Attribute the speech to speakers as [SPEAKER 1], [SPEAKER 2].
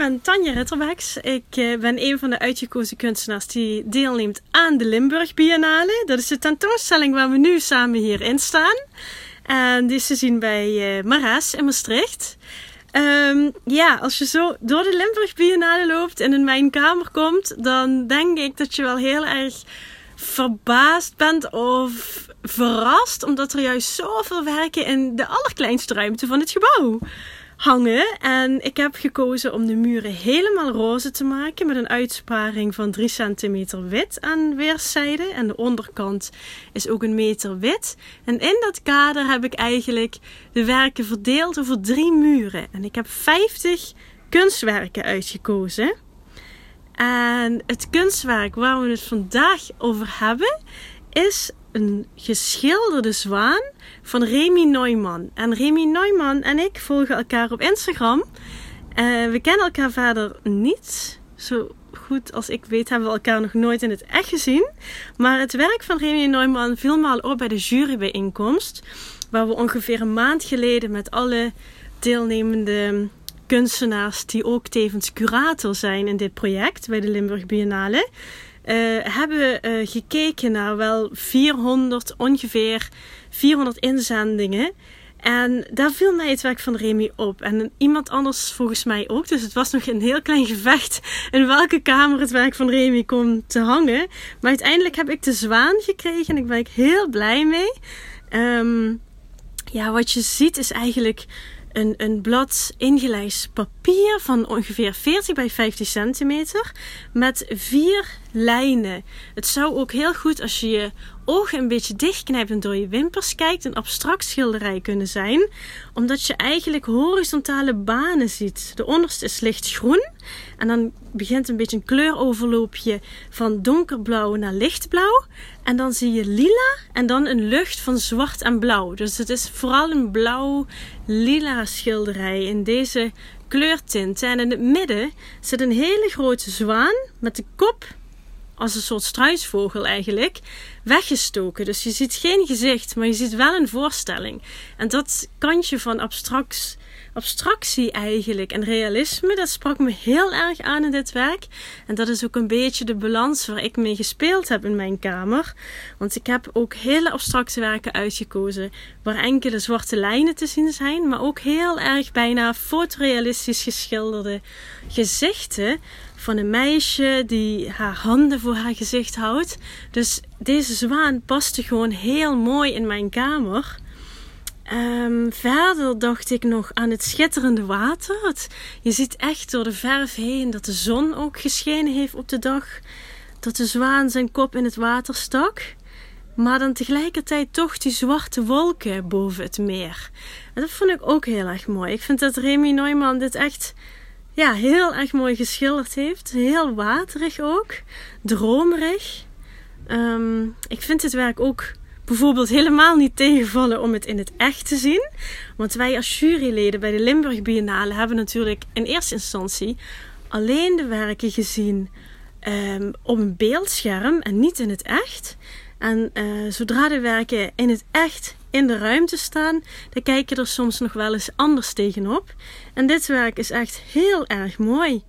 [SPEAKER 1] ben Tanja Ritterbeks. Ik eh, ben een van de uitgekozen kunstenaars die deelneemt aan de Limburg Biennale. Dat is de tentoonstelling waar we nu samen hierin staan. En die is te zien bij uh, Maras in Maastricht. Um, ja, als je zo door de Limburg Biennale loopt en in mijn kamer komt, dan denk ik dat je wel heel erg verbaasd bent of verrast, omdat er juist zoveel werken in de allerkleinste ruimte van het gebouw hangen. En ik heb gekozen om de muren helemaal roze te maken met een uitsparing van 3 centimeter wit aan weerszijden. En de onderkant is ook een meter wit. En in dat kader heb ik eigenlijk de werken verdeeld over drie muren. En ik heb 50 kunstwerken uitgekozen. En het kunstwerk waar we het vandaag over hebben is een geschilderde zwaan van Remy Neumann. En Remy Neumann en ik volgen elkaar op Instagram. Uh, we kennen elkaar verder niet. Zo goed als ik weet hebben we elkaar nog nooit in het echt gezien. Maar het werk van Remy Neumann viel me al op bij de jurybijeenkomst. Waar we ongeveer een maand geleden met alle deelnemende kunstenaars die ook tevens curator zijn in dit project bij de Limburg Biennale hebben uh, gekeken naar wel 400, ongeveer 400 inzendingen. En daar viel mij het werk van Remy op. En iemand anders volgens mij ook. Dus het was nog een heel klein gevecht in welke kamer het werk van Remy kon te hangen. Maar uiteindelijk heb ik de zwaan gekregen en ik ben ik heel blij mee. Um, ja, wat je ziet is eigenlijk een, een blad ingelijst papier van ongeveer 40 bij 50 centimeter met vier lijnen. Het zou ook heel goed als je je ogen een beetje dichtknijpt en door je wimpers kijkt een abstract schilderij kunnen zijn, omdat je eigenlijk horizontale banen ziet. De onderste is lichtgroen en dan begint een beetje een kleuroverloopje van donkerblauw naar lichtblauw. En dan zie je lila en dan een lucht van zwart en blauw. Dus het is vooral een blauw-lila schilderij in deze kleurtinten. En in het midden zit een hele grote zwaan met de kop als een soort struisvogel eigenlijk, weggestoken. Dus je ziet geen gezicht, maar je ziet wel een voorstelling. En dat kantje van abstract, abstractie eigenlijk en realisme, dat sprak me heel erg aan in dit werk. En dat is ook een beetje de balans waar ik mee gespeeld heb in mijn kamer. Want ik heb ook hele abstracte werken uitgekozen, waar enkele zwarte lijnen te zien zijn, maar ook heel erg bijna fotorealistisch geschilderde gezichten van een meisje die haar handen voor haar gezicht houdt. Dus deze zwaan paste gewoon heel mooi in mijn kamer. Um, verder dacht ik nog aan het schitterende water. je ziet echt door de verf heen dat de zon ook geschenen heeft op de dag. Dat de zwaan zijn kop in het water stak. Maar dan tegelijkertijd toch die zwarte wolken boven het meer. En dat vond ik ook heel erg mooi. Ik vind dat Remy Neumann dit echt ja, heel erg mooi geschilderd heeft. Heel waterig ook. Dromerig. Um, ik vind dit werk ook bijvoorbeeld helemaal niet tegenvallen om het in het echt te zien. Want wij als juryleden bij de Limburg Biennale hebben natuurlijk in eerste instantie alleen de werken gezien um, op een beeldscherm en niet in het echt. En uh, zodra de werken in het echt in de ruimte staan, dan kijk je er soms nog wel eens anders tegenop. En dit werk is echt heel erg mooi.